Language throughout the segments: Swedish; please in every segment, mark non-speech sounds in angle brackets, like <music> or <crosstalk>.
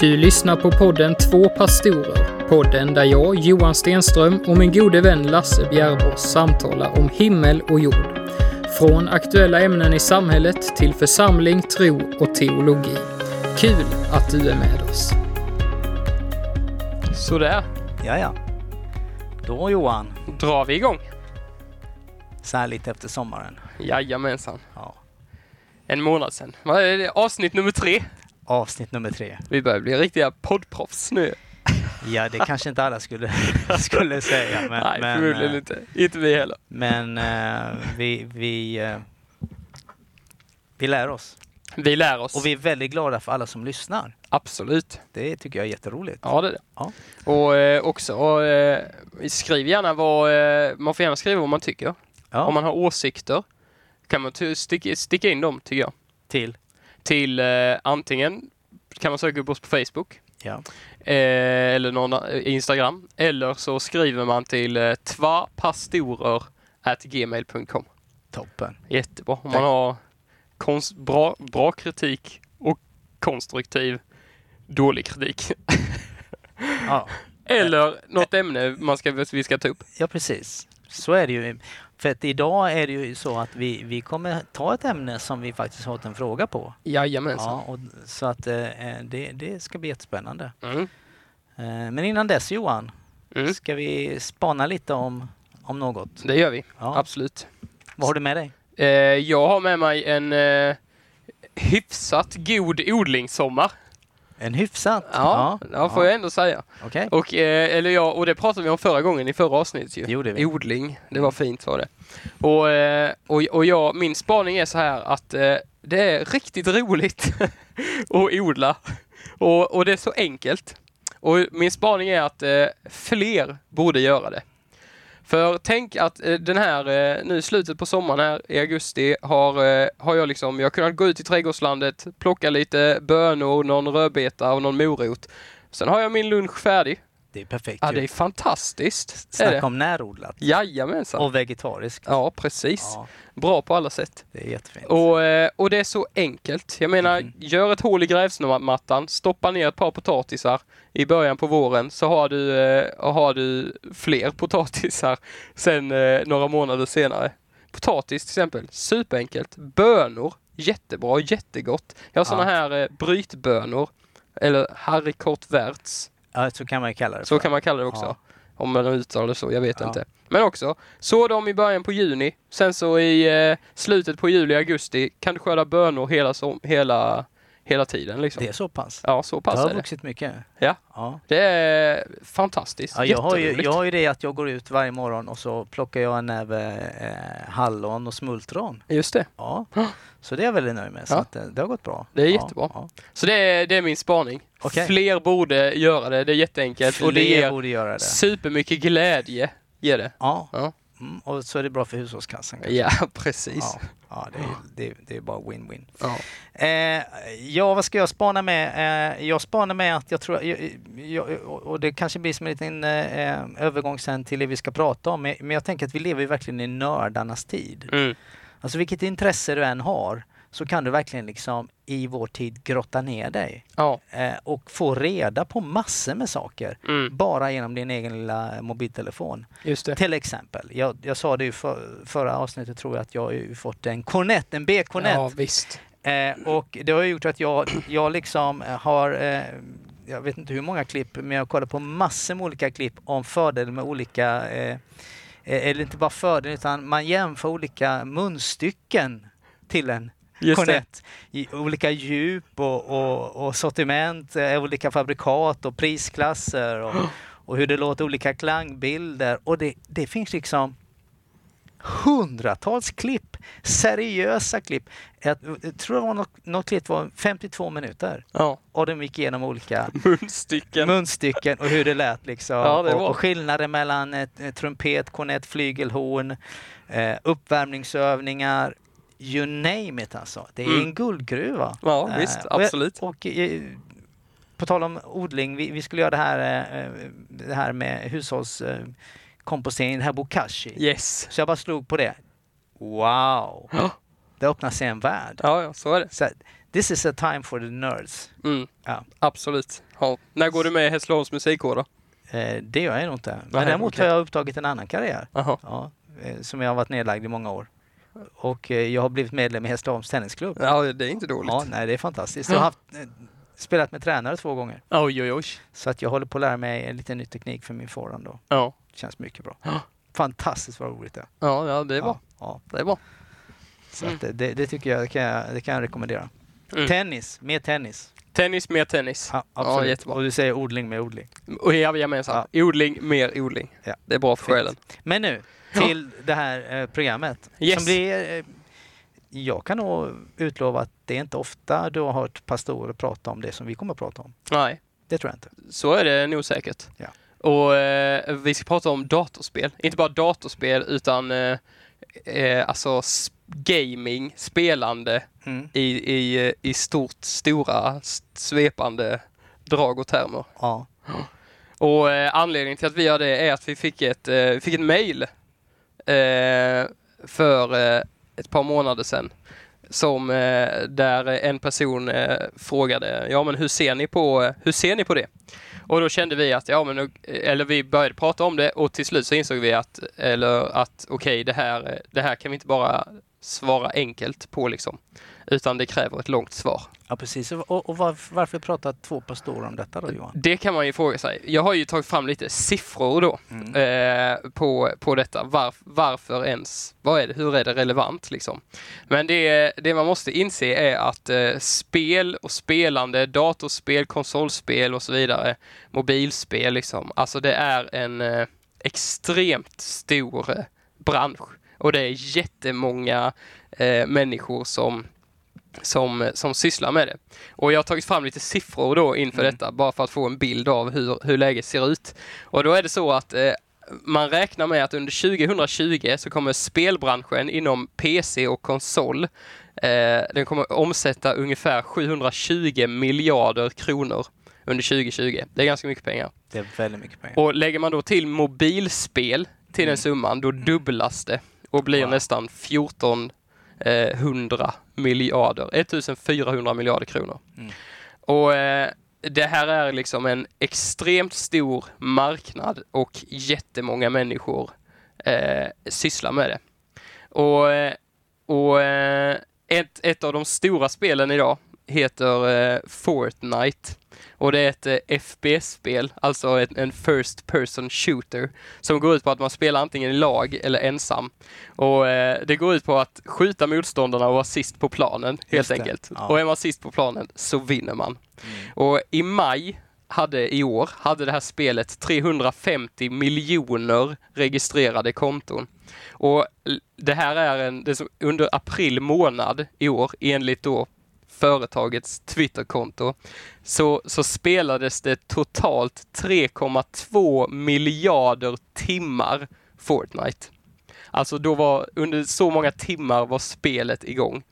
Du lyssnar på podden Två pastorer. Podden där jag, Johan Stenström och min gode vän Lasse Bjärvås samtalar om himmel och jord. Från aktuella ämnen i samhället till församling, tro och teologi. Kul att du är med oss. Sådär, Ja, ja. Då Johan, drar vi igång. så här lite efter sommaren. Jajamensan. Ja. En månad sedan. Vad är det? Avsnitt nummer tre. Avsnitt nummer tre. Vi börjar bli riktiga poddproffs nu. <laughs> Ja, det kanske inte alla skulle, <laughs> skulle säga. Men, Nej, men, förmodligen eh, inte. Inte vi heller. Men eh, vi, vi, eh, vi lär oss. Vi lär oss. Och vi är väldigt glada för alla som lyssnar. Absolut. Det tycker jag är jätteroligt. Ja, det är det. Ja. Och eh, också, eh, skriv gärna vad, eh, man får gärna skriva vad man tycker. Ja, Om man har åsikter kan man sticka, sticka in dem, tycker jag. till. Till eh, antingen kan man söka upp oss på Facebook Ja. eh, eller någon eh, Instagram. Eller så skriver man till eh, tvapastorer.gmail.com. Toppen. Jättebra. Om man har konst, bra, bra kritik och konstruktiv dålig kritik. <laughs> Ja. eller något ämne man ska, vi ska ta upp. ja, precis. Så är det ju. För att idag är det ju så att vi, vi kommer ta ett ämne som vi faktiskt har fått en fråga på. Jajamensan. Ja, och, så att eh, det, det ska bli jättespännande. Mm. Eh, Men innan dess Johan, Mm. ska vi spana lite om, om något? Det gör vi. Ja. Absolut. Vad har du med dig? Eh, jag har med mig en eh, hyfsat god odlingssommar. En hyfsat? Ja, ja, får jag ändå säga. Okej. Och, eh, eller ja, och det pratade vi om förra gången i förra avsnittet ju. Gjorde vi. Odling, det var fint var det. Och, eh, och, och jag, min spaning är så här att eh, det är riktigt roligt <laughs> att odla. Och, och det är så enkelt. Och min spaning är att eh, fler borde göra det. För tänk att eh, den här, eh, nu i slutet på sommaren här i augusti har, eh, har jag liksom, jag har kunnat gå ut i trädgårdslandet, plocka lite bönor, någon rödbeta och någon morot. Sen har jag min lunch färdig. Det är perfekt Ja, ju. det är fantastiskt. Är det? Snacka om närodlat. Jajamensan. Och vegetariskt. Ja, precis. Ja, Bra på alla sätt. det är jättefint. Och, eh, och det är så enkelt. Jag menar, Mhm. gör ett hål i grävsmattan, stoppa ner ett par potatisar i början på våren så har du, eh, har du fler potatisar sen eh, några månader senare. Potatis till exempel, superenkelt. Bönor, jättebra, jättegott. Jag har Ja. sådana här eh, brytbönor, eller haricot värts. Ja, så kan man ju kalla det Så kan man kalla det också. Ja. Om man uttalar det så, jag vet Ja. inte. Men också, så dem i början på juni, sen så i eh, slutet på juli, augusti kan du skörda bönor hela, som, hela, hela tiden. Liksom. Det är så pass? Ja, så Det pass har är det. vuxit mycket. Ja. Ja. Det är fantastiskt. Ja, jag, har ju, jag har ju det att jag går ut varje morgon och så plockar jag en näve eh, hallon och smultron. Just det. Ja, så det är jag väldigt nöjd med. Så Ja. att, eh, det har gått bra. Det är jättebra. Så det är, det är min spaning. Okej. Fler borde göra det. Det är jätteenkelt. och det Fler ger borde göra det. supermycket glädje. Ger det. Ja. Mm, och så är det bra för hushållskassan. kanske. Ja, <laughs> precis. Ja, ja det, är, det, det är bara win-win. Ja. Eh, ja, vad ska jag spana med? Eh, jag spanar med att jag tror, jag, jag, och det kanske blir som en liten eh, övergång sen till det vi ska prata om, men men jag tänker att vi lever ju verkligen i nördarnas tid. Mm. Alltså vilket intresse du än har så kan du verkligen liksom i vår tid grotta ner dig Ja. eh, och få reda på massor med saker Mm. bara genom din egen lilla mobiltelefon. Till exempel, jag, jag sa det ju för, förra avsnittet tror jag att jag har fått en Cornett, en B-Cornett. Ja, visst. Eh, och det har gjort att jag, jag liksom har, eh, jag vet inte hur många klipp, men jag har kollat på massor med olika klipp om fördel med olika, eh, eh, eller inte bara fördel, utan man jämför olika munstycken till en. Cornett i olika djup och, och, och sortiment, eh, olika fabrikat och prisklasser och, <gasps> och hur det låter, olika klangbilder. Och det, det finns liksom hundratals klipp, seriösa klipp. Jag, jag tror det var något, något klipp var 52 minuter Ja. och de gick igenom olika <laughs> Munstycken. munstycken och hur det lät liksom. Ja, det och, och skillnaden mellan ett, ett trumpet, kornett, flygelhorn, eh, uppvärmningsövningar, you name it alltså. Det är Mm. en guldgruva. Ja, Eh, visst. och Absolut. Och, eh, på tal om odling, vi, vi skulle göra det här, eh, det här med hushållskompostering, det här bokashi. Yes. Så jag bara slog på det. Wow! Ja. Det öppnar sig en värld. Ja, ja, så är det. Så, this is a time for the nerds. Mm. Ja. Absolut. Ja. När går du med i Hässleholms musikkår då? Eh, det gör jag nog inte. Men Nej, däremot okej. har jag upptagit en annan karriär. Ja, eh, som jag har varit nedlagd i många år. Och eh, jag har blivit medlem i Hässleholms tennisklubb. Ja, det är inte dåligt. Ja, nej, det är fantastiskt. Jag har haft, eh, spelat med tränare två gånger. Oj, oj, oj. Så att jag håller på att lära mig lite ny teknik för min forehand då. Ja, Känns mycket bra. Ja. Fantastiskt vad roligt det är. ja, ja det är bra. Ja, ja. Det är bra. Så att det, det, det tycker jag, det kan jag, det kan jag rekommendera. Mm. Tennis, mer tennis. Tennis, mer tennis. Ja, Ja, absolut. jättebra. Och du säger odling med odling. Jajamensan. Odling, mer odling. Ja. Det är bra för själen. Men nu till det här eh, programmet. Yes. Som blir, eh, jag kan nog utlova att det är inte ofta du har hört pastorer prata om det som vi kommer att prata om. Nej, Det tror jag inte. så är det nog säkert. Ja. Och eh, vi ska prata om datorspel. Inte bara datorspel utan eh, eh, alltså gaming, spelande Mm. i, i, i stort, stora, svepande drag och termer. Ja. Och eh, anledningen till att vi gör det är att vi fick ett, eh, fick ett mail eh, Eh, för eh, ett par månader sedan som eh, där en person eh, frågade ja men hur ser ni på hur ser ni på det? Och då kände vi att ja men eller vi började prata om det och till slut så insåg vi att eller att okej det här det här kan vi inte bara svara enkelt på liksom utan det kräver ett långt svar. ja, precis. Och, och varför, varför pratar två pastorer om detta då Johan? Det kan man ju fråga sig. Jag har ju tagit fram lite siffror då Mm. eh, på, på detta. Var, varför ens? Vad är det? Hur är det relevant liksom? Men det, det man måste inse är att eh, spel och spelande, datorspel, konsolspel och så vidare, mobilspel liksom, alltså det är en eh, extremt stor eh, bransch och det är jättemånga eh, människor som som, som sysslar med det. Och jag har tagit fram lite siffror då inför Mm. detta bara för att få en bild av hur, hur läget ser ut. Och då är det så att eh, man räknar med att under 2020 så kommer spelbranschen inom PC och konsol eh, den kommer omsätta ungefär 720 miljarder kronor under 2020. Det är ganska mycket pengar. Det är väldigt mycket pengar. Och lägger man då till mobilspel till den summan, då dubblas det och blir Wow. nästan 14 eh, 100 miljarder, 1400 miljarder kronor. Mm. Och eh, det här är liksom en extremt stor marknad och jättemånga människor eh, sysslar med det. Och, eh, och eh, ett, ett av de stora spelen idag heter eh, Fortnite. Och det är ett eh, FPS-spel, alltså ett, en First Person Shooter, som går ut på att man spelar antingen i lag eller ensam. Och eh, det går ut på att skjuta motståndarna och vara sist på planen, helt enkelt. Ja. Och är man sist på planen så vinner man. Och i maj hade i år hade det här spelet 350 miljoner registrerade konton. Och det här är en, det som under april månad i år enligt då företagets Twitterkonto så, så spelades det totalt 3,2 miljarder timmar Fortnite. Alltså då var, under så många timmar var spelet igång.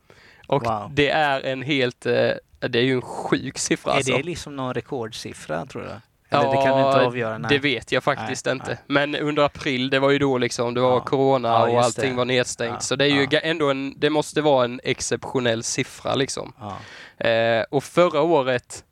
Och Wow. det är en helt, eh, det är ju en sjuk siffra är alltså. det liksom någon rekordsiffra tror du? Eller det kan du inte avgöra? Nej. det vet jag faktiskt Nej, inte. nej. Men under april, det var ju då liksom, det var Ja. corona Ja, och allting det. var nedstängt. Ja, Så det är ju ja. ändå en, det måste vara en exceptionell siffra liksom. Ja. Eh, och förra året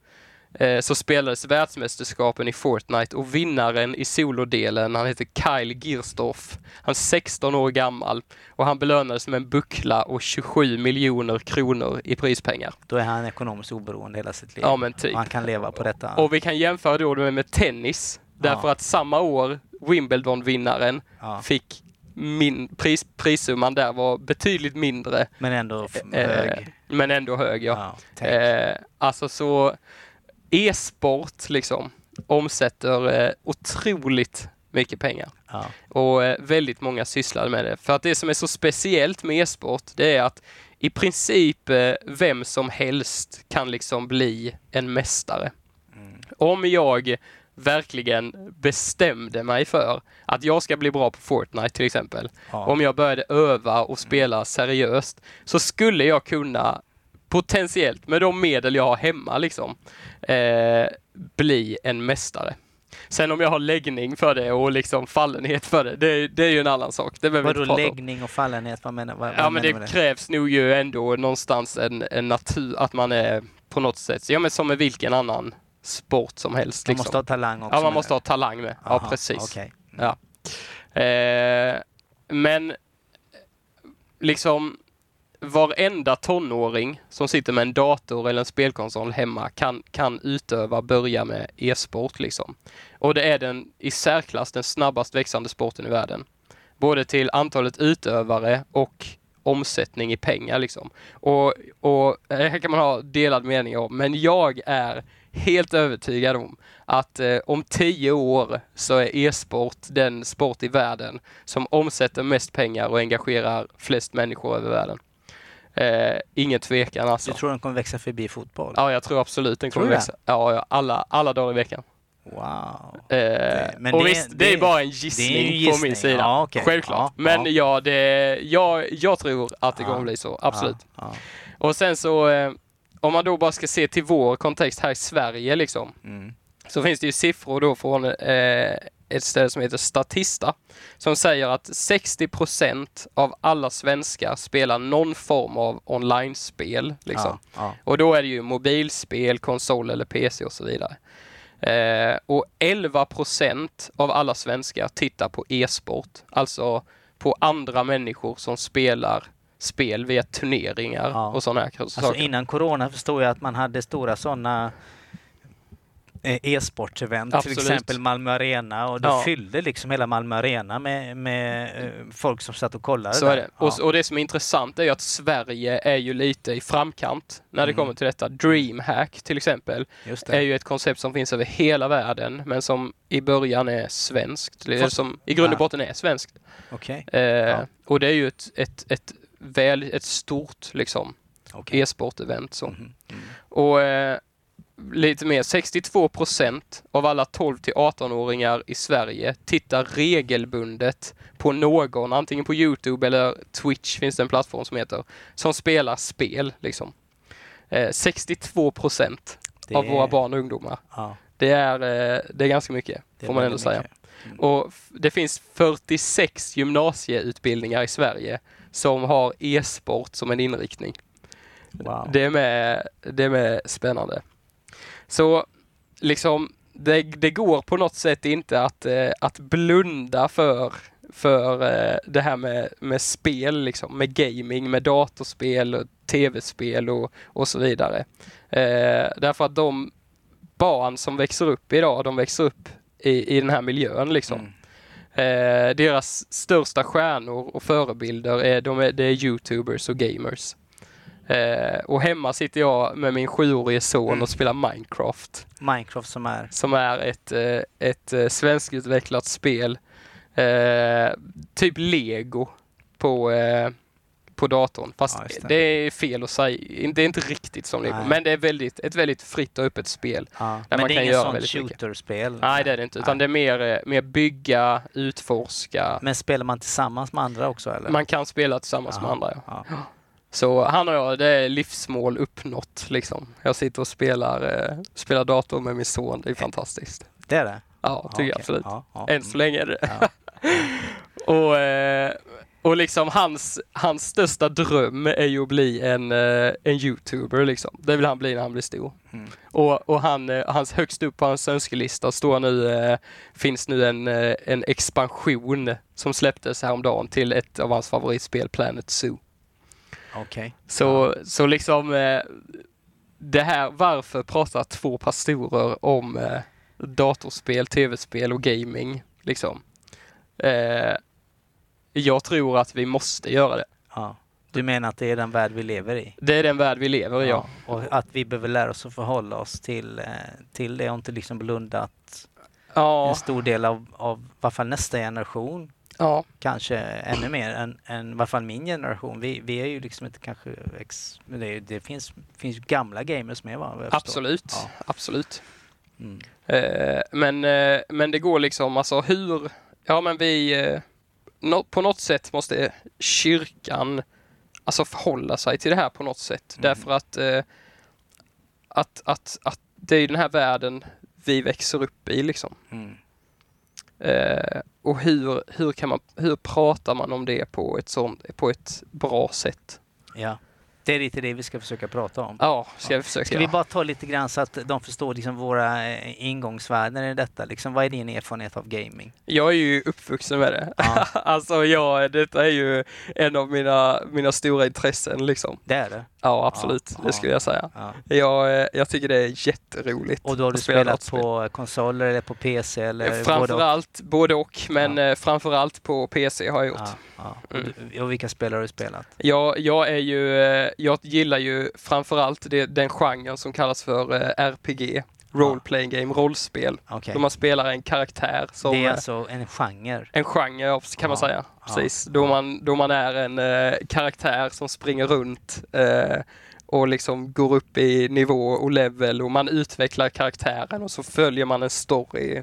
så spelades världsmästerskapen i Fortnite och vinnaren i solodelen, han heter Kyle Girstorff. Han är 16 år gammal och han belönades med en buckla och 27 miljoner kronor i prispengar. Då är han ekonomiskt oberoende hela sitt liv. Ja men typ. Och han kan leva på detta. Och vi kan jämföra då med, med tennis. Därför Ja. att samma år Wimbledon-vinnaren ja. fick min pris, prissumman där var betydligt mindre. Men ändå eh, hög. Men ändå hög ja. Ja. Eh, alltså så e-sport liksom omsätter eh, otroligt mycket pengar. ja. Och eh, väldigt många sysslar med det. För att det som är så speciellt med e-sport det är att i princip eh, vem som helst kan liksom bli en mästare. Mm. Om jag verkligen bestämde mig för att jag ska bli bra på Fortnite till exempel. Ja. Om jag började öva och spela seriöst så skulle jag kunna potentiellt med de medel jag har hemma liksom eh, bli en mästare. Sen om jag har läggning för det och liksom fallenhet för det, det, det är ju en annan sak. Det behöver Vadå läggning och fallenhet? Vad menar, vad, Ja, vad men menar det med krävs nog ju ändå någonstans en, en natur, att man är på något sätt, ja men som med vilken annan sport som helst. Man Liksom. måste ha talang också? ja, man måste du? ha talang med. Ja, Aha, precis. okej. Ja. Eh, men liksom varenda tonåring som sitter med en dator eller en spelkonsol hemma kan, kan utöva, börja med e-sport liksom. Och det är den i särklass den snabbast växande sporten i världen. Både till antalet utövare och omsättning i pengar liksom. Och, och eh, här kan man ha delad mening om, men jag är helt övertygad om att eh, om tio år så är e-sport den sport i världen som omsätter mest pengar och engagerar flest människor över världen. Eh, ingen tvekan alltså. Du tror den kommer växa förbi fotboll? Ja, jag tror absolut den kommer växa. Ja, alla, alla dagar i veckan. Wow. Eh, men och det- visst, det, det- är bara en gissning, en på gissning. min sida. Ja, okej. Självklart. Ja, men ja. ja, det, jag, jag tror att det Ja. kommer bli så. Absolut. Och sen så, eh, om man då bara ska se till vår kontext här i Sverige liksom. Mm. så finns det ju siffror då från eh, ett ställe som heter Statista som säger att 60% av alla svenskar spelar någon form av online-spel. Liksom. Ja, ja. Och då är det ju mobilspel, konsol eller PC och så vidare. Eh, och 11% av alla svenskar tittar på e-sport, alltså på andra människor som spelar spel via turneringar Ja. och sådana här Alltså saker. innan corona förstod jag att man hade stora sådana e-sportsevent, till Absolut. exempel Malmö Arena och då Ja. fyllde liksom hela Malmö Arena med, med eh, folk som satt och kollade Så där. är det. Ja. Och, och det som är intressant är ju att Sverige är ju lite i framkant när det Mm. kommer till detta. Dreamhack till exempel är det. ju ett koncept som finns över hela världen men som i början är svenskt. Eller som i grund och Ja. botten är svenskt. Okej. Eh, Och det är ju ett, ett, ett, väl, ett stort liksom, okej. e-sport-event. Så. Mhm. Mm. Och eh, lite mer, 62 procent av alla 12 till 18-åringar i Sverige tittar regelbundet på någon, antingen på Youtube eller Twitch finns det en plattform som heter, som spelar spel. Liksom. Eh, 62 procent Det av våra barn och ungdomar. Ja, Det är, eh, det är ganska mycket, det får man ändå säga. Mm. Och det finns 46 gymnasieutbildningar i Sverige som har e-sport som en inriktning. Wow. Det är med, det är med spännande. Så liksom, det, det går på något sätt inte att, eh, att blunda för, för eh, det här med, med spel, liksom, med gaming, med datorspel, och tv-spel och, och så vidare. Eh, därför att de barn som växer upp idag, de växer upp i, i den här miljön liksom. Mm. Eh, deras största stjärnor och förebilder är, de är, det är Youtubers och gamers. Eh, och hemma sitter jag med min sjuårige son Mm. och spelar Minecraft. Minecraft som är... Som är ett, eh, ett eh, svenskutvecklat spel. Eh, typ Lego på, eh, på datorn. Fast Ja, det. det. är fel att säga. Det är inte riktigt som Lego. Nej. Men det är väldigt, ett väldigt fritt och öppet spel. Ja. Där Men man det är kan inget sånt shooterspel? Nej det är det inte. Utan Nej. det är mer, eh, mer bygga, utforska. Men spelar man tillsammans med andra också eller? Man kan spela tillsammans med Jaha. andra. Ja. Ja. <gasps> Så han och jag, det är livsmål uppnått liksom. Jag sitter och spelar, eh, spelar dator med min son. Det är fantastiskt. Det är det? Ja, tycker jag okej. absolut. Ja, ja. Än så länge är det Ja. <laughs> och, eh, och liksom hans, hans största dröm är ju att bli en, eh, en youtuber liksom. Det vill han bli när han blir stor. Mm. Och, och han, eh, hans högst upp på hans önskelista står nu, eh, finns nu en, en expansion som släpptes häromdagen till ett av hans favoritspel, Planet Zoo. Okej. Så, så liksom eh, det här, varför pratar två pastorer om eh, datorspel, tv-spel och gaming liksom? Eh, jag tror att vi måste göra det. Ja. Du menar att det är den värld vi lever i? Det är den värld vi lever i, ja. Och att vi behöver lära oss att förhålla oss till, till det och inte liksom blunda att Ja, en stor del av, av i alla fall nästa generation, ja, kanske ännu mer än, än i alla fall min generation. Vi, vi är ju liksom inte kanske... Ex, men det, det finns, finns ju gamla gamers med va? absolut. Ja. Absolut. Mm. Eh, men, eh, men det går liksom, alltså hur, ja men vi, eh, nå- på något sätt måste kyrkan alltså förhålla sig till det här på något sätt. Mm. Därför att, eh, att, att, att det är den här världen vi växer upp i liksom. Mm. Och hur, hur, kan man, hur pratar man om det på ett, sånt, på ett bra sätt? Ja. Det är lite det vi ska försöka prata om. Ja, ska vi försöka. Ska vi bara ta lite grann så att de förstår liksom våra eh, ingångsvärden i detta? Liksom, vad är din erfarenhet av gaming? Jag är ju uppvuxen med det. Ja. <laughs> alltså jag, detta är ju en av mina, mina stora intressen liksom. Det är det. Ja, absolut. Ja, det skulle jag säga. Ja. Jag, eh, jag tycker det är jätteroligt. Och då har du spelat på konsoler eller på PC? Eller både och? Framförallt både och, men Ja. eh, framförallt på PC har jag gjort. Ja, ja. Och, Mm. och vilka spelare har du spelat? Jag, jag är ju, eh, jag gillar ju framförallt det, den genren som kallas för RPG. Role playing game, rollspel. Okej. Då man spelar en karaktär som... Det är eh, alltså en genre? En genre ja, kan man säga. Precis. Då, man, då man är en eh, karaktär som springer runt eh, och liksom går upp i nivå och level och man utvecklar karaktären och så följer man en story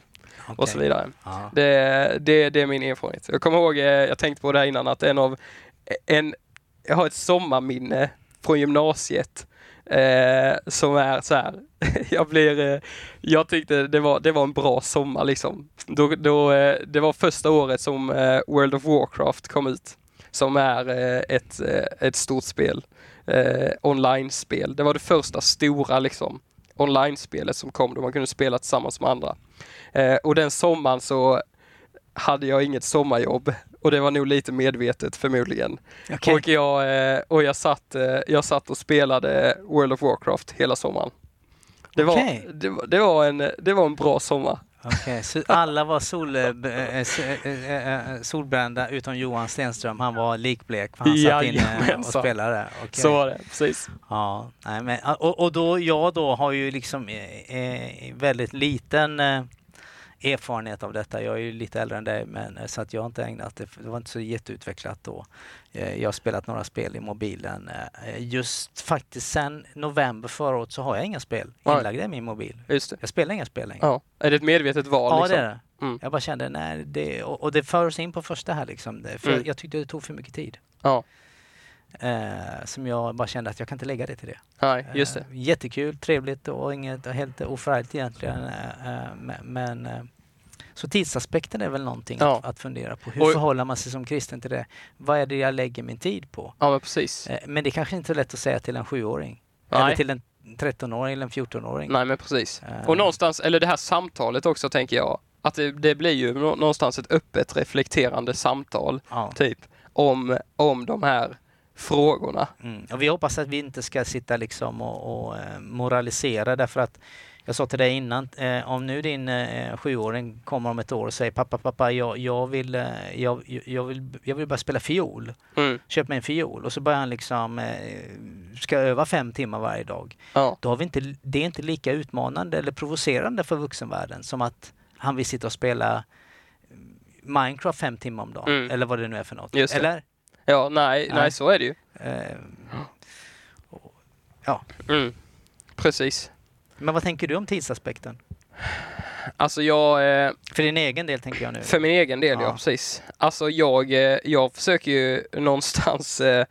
och så vidare. Det, det, det är min erfarenhet. Jag kommer ihåg, eh, jag tänkte på det här innan, att en av en, jag har ett sommarminne från gymnasiet eh, som är så här. <laughs> jag blir, eh, jag tyckte det var, det var en bra sommar liksom. Då, då, eh, det var första året som eh, World of Warcraft kom ut. Som är eh, ett, eh, ett stort spel. Eh, online-spel. Det var det första stora liksom online-spelet som kom då man kunde spela tillsammans med andra. Eh, och den sommaren så hade jag inget sommarjobb och det var nog lite medvetet förmodligen. Okej. Och, jag, eh, och jag, satt, eh, jag satt och spelade World of Warcraft hela sommaren. Det var, Okej. det, det, var en, det var en bra sommar. Okej, så alla var sol, äh, solbrända utom Johan Stenström. Han var likblek för han satt inne och spelade. Okej. Så var det, precis. Ja, nej, men, och, och då, jag då har ju liksom eh, eh, väldigt liten eh, erfarenhet av detta. Jag är ju lite äldre än dig, men eh, så att jag har inte ägnat det. Det var inte så jätteutvecklat då. Eh, jag har spelat några spel i mobilen. Eh, just faktiskt sen november förra året så har jag inga spel inlagda i min mobil. Jag spelar inga spel längre. Ja. Är det ett medvetet val? Ja, liksom? det är det. Mm. Jag bara kände, nej, det, och, och det för oss in på första här liksom. För Mm. jag tyckte det tog för mycket tid. Ja, Eh, som jag bara kände att jag kan inte lägga det till det. nej, just det. Eh, jättekul, trevligt och inget helt oförargligt egentligen. eh, eh, men, eh, så tidsaspekten är väl någonting Ja. att, att fundera på. Hur Och- förhåller man sig som kristen till det? Vad är det jag lägger min tid på? Ja, men precis. Eh, men det kanske inte är lätt att säga till en sjuåring. Nej. Eller till en 13-åring eller en 14-åring. Nej, men precis. Och någonstans, eller det här samtalet också tänker jag, att det, det blir ju nå- någonstans ett öppet reflekterande samtal, Ja. typ, om, om de här frågorna. Mm. Och vi hoppas att vi inte ska sitta liksom och, och eh, moralisera därför att jag sa till dig innan, eh, om nu din eh, sjuåring kommer om ett år och säger pappa, pappa, jag, jag, vill, eh, jag, jag, vill, jag vill bara spela fiol. Mm. Köp mig en fiol. Och så börjar han liksom, eh, ska öva fem timmar varje dag. Ja, Då har vi inte, det är inte lika utmanande eller provocerande för vuxenvärlden som att han vill sitta och spela Minecraft fem timmar om dagen. Mm. Eller vad det nu är för något. Eller? Ja nej, nej. Nej. så är det ju. Eh, Mm. Precis. men vad tänker du om tidsaspekten? Alltså jag, eh, För din egen del tänker jag nu. för min egen del ja, Ja. precis. Alltså jag, eh, jag försöker ju någonstans, eh,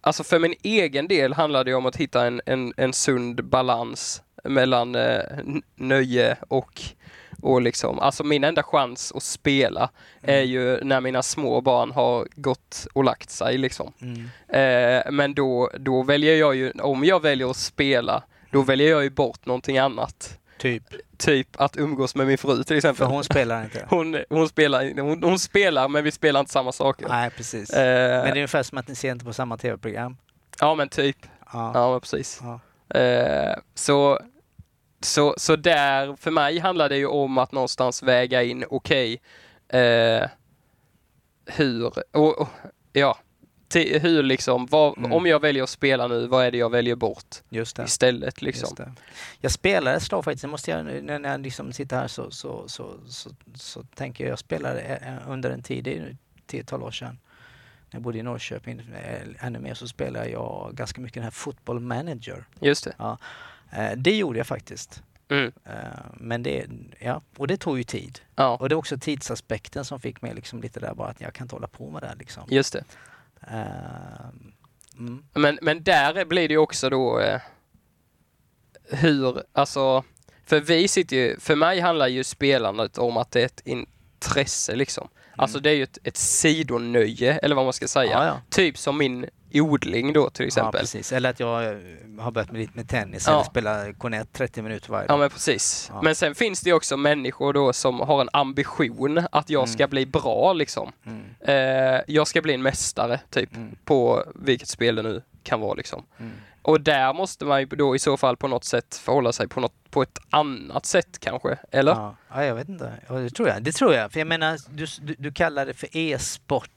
alltså för min egen del handlar det om att hitta en, en, en sund balans mellan eh, nöje och och liksom, alltså min enda chans att spela är Mm. ju när mina små barn har gått och lagt sig liksom. Mm. Eh, men då, då väljer jag ju, om jag väljer att spela, då väljer jag ju bort någonting annat. Typ. Typ att umgås med min fru till exempel. För hon spelar inte. <laughs> Hon, hon, spelar, hon, hon spelar men vi spelar inte samma saker. Nej, precis. Eh, Men det är ungefär som att ni ser inte på samma tv-program. Ja men typ. Ja. Ja men precis. Ja. Eh, så, så, så där, för mig handlar det ju om att någonstans väga in, okej, eh, hur, och, och, ja, ti- hur liksom, vad, Mm. om jag väljer att spela nu, vad är det jag väljer bort istället liksom? Jag spelade ett slag faktiskt, måste jag, när när jag liksom sitter här så, så, så, så, så tänker jag, jag spelade eh, under en tid, det är nu 10-12 år sedan, när jag bodde i Norrköping, eh, ännu mer så spelade jag ganska mycket den här Football Manager. Just det. Eh, Det gjorde jag faktiskt. Mm. Eh, Men det, ja, och det tog ju tid. Ja, Och det är också tidsaspekten som fick mig liksom lite där bara att jag kan inte hålla på med det här liksom. just det. Eh, Mm. Men, men där blir det ju också då eh, hur, alltså, För vi sitter ju, för mig handlar ju spelandet om att det är ett intresse liksom. Alltså det är ju ett, ett sidonöje eller vad man ska säga. Ja, ja. Typ som min odling då till Ja, exempel. precis. Eller att jag eh, har börjat med lite med tennis Ja. eller spela kornett 30 minuter varje Ja dag. men precis. Ja. Men sen finns det också människor då som har en ambition att jag ska bli bra liksom. Mm. Eh, jag ska bli en mästare typ Mm. på vilket spel det nu kan vara liksom. Mm. Och där måste man ju då i så fall på något sätt förhålla sig på, något, på ett annat sätt kanske. Eller? Ja. ja, jag vet inte. Ja, det tror jag. Det tror jag. För jag menar, du, du, du kallar det för e-sport.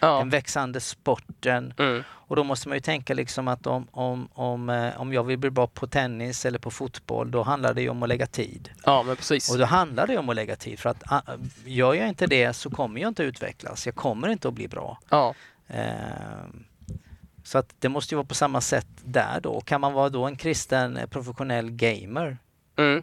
Ja. Den växande sporten. Mm. Och då måste man ju tänka liksom att om, om, om, eh, om jag vill bli bra på tennis eller på fotboll, då handlar det ju om att lägga tid. ja, men precis. Och då handlar det om att lägga tid. För att ah, gör jag inte det så kommer jag inte utvecklas. Jag kommer inte att bli bra. Ja. Ehm, Så att det måste ju vara på samma sätt där då. Kan man vara då en kristen eh, professionell gamer? Mm.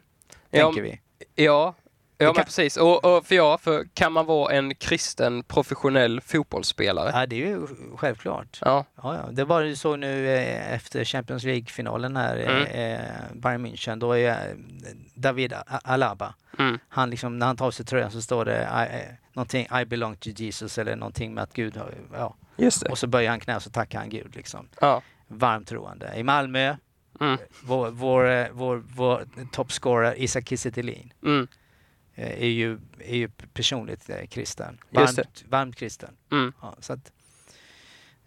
Ja, Tänker vi. ja. Ja, Det men kan- precis. Och, och för ja, för kan man vara en kristen professionell fotbollsspelare? Ja, det är ju självklart. Ja. Ja, ja. Det var ju så nu eh, efter Champions League-finalen här, Mm. eh, Bayern München, då är eh, David Alaba, Mm. han liksom, när han tar av sig tröjan så står det I, eh, någonting I belong to Jesus eller någonting med att Gud har, ja. Just det. Och så böjer han knä och så tackar han Gud liksom. Ja. Varmt troende. I Malmö, Mm. vår, vår, eh, vår, vår toppscorer Isak Kiese Mm. Eh, är ju, är ju personligt eh, kristen. Varmt, varmt kristen. Mm. Ja, så att,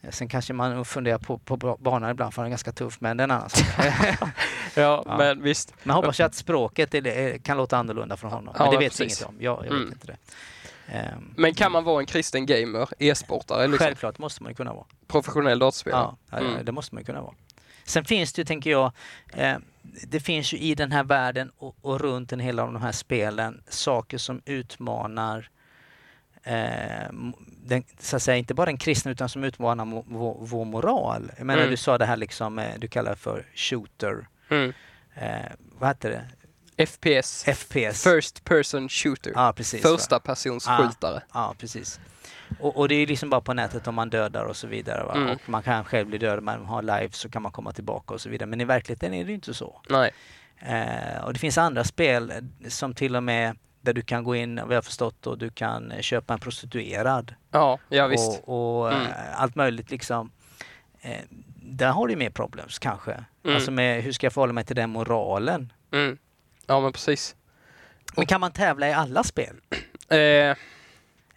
eh, sen kanske man funderar på, på banan ibland för han är ganska tuff, men det är en annan sak. <laughs> Ja, Ja. men visst. Men hoppas jag att språket är, kan låta annorlunda från honom. Ja, men det vet precis. inget om. Jag, jag Mm. vet inte det. Ehm, Men kan man vara en kristen gamer, e-sportare, liksom, Självklart måste man ju kunna vara. professionell dataspelare? Ja, ja, Mm. det måste man ju kunna vara. Sen finns det ju, tänker jag, eh, det finns ju i den här världen och, och runt en hel av de här spelen saker som utmanar eh, den, så att säga, inte bara den kristna utan som utmanar mo- vår, vår moral. Jag menar, Mm. du sa det här liksom, eh, du kallar det för shooter. Mm. Eh, vad heter det? FPS. FPS. First person shooter. Ja, precis. Första persons Ja. skjutare. Ja, precis. Och, och det är liksom bara på nätet om man dödar och så vidare. Mm. Och man kan själv bli dödad, man har live så kan man komma tillbaka och så vidare. Men i verkligheten är det inte så. Nej. Eh, och det finns andra spel eh, som till och med där du kan gå in, vad jag förstått, och du kan eh, köpa en prostituerad. Ja, ja visst. Och, och Mm. eh, allt möjligt liksom. Eh, där har du mer problems kanske. Mm. Alltså med hur ska jag förhålla mig till den moralen? Mm. Ja, men precis. Men kan man tävla i alla spel? Eh,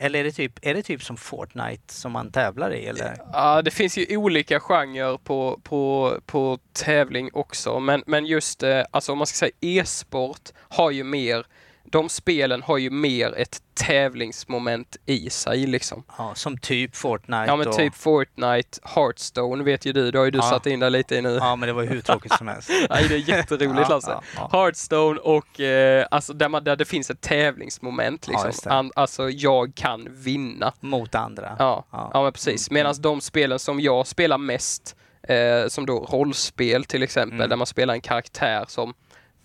eller är det typ, är det typ som Fortnite som man tävlar i? Eller? ja, det finns ju olika genrer på, på, på tävling också, men, men just eh, alltså om man ska säga e-sport har ju mer, de spelen har ju mer ett tävlingsmoment i sig liksom. Ja, som typ Fortnite. Ja men och, typ Fortnite, Hearthstone vet ju du, det har ju du Ja. satt in där lite i nu. Ja, men det var ju hur tråkigt som helst. <laughs> Nej, det är jätteroligt Lasse. ja, ja. Hearthstone och eh, alltså där, man, där det finns ett tävlingsmoment liksom. An, alltså jag kan vinna. Mot andra. Ja, Ja. ja. men precis. Mm, Medan de spelen som jag spelar mest, eh, som då rollspel till exempel, Mm. där man spelar en karaktär som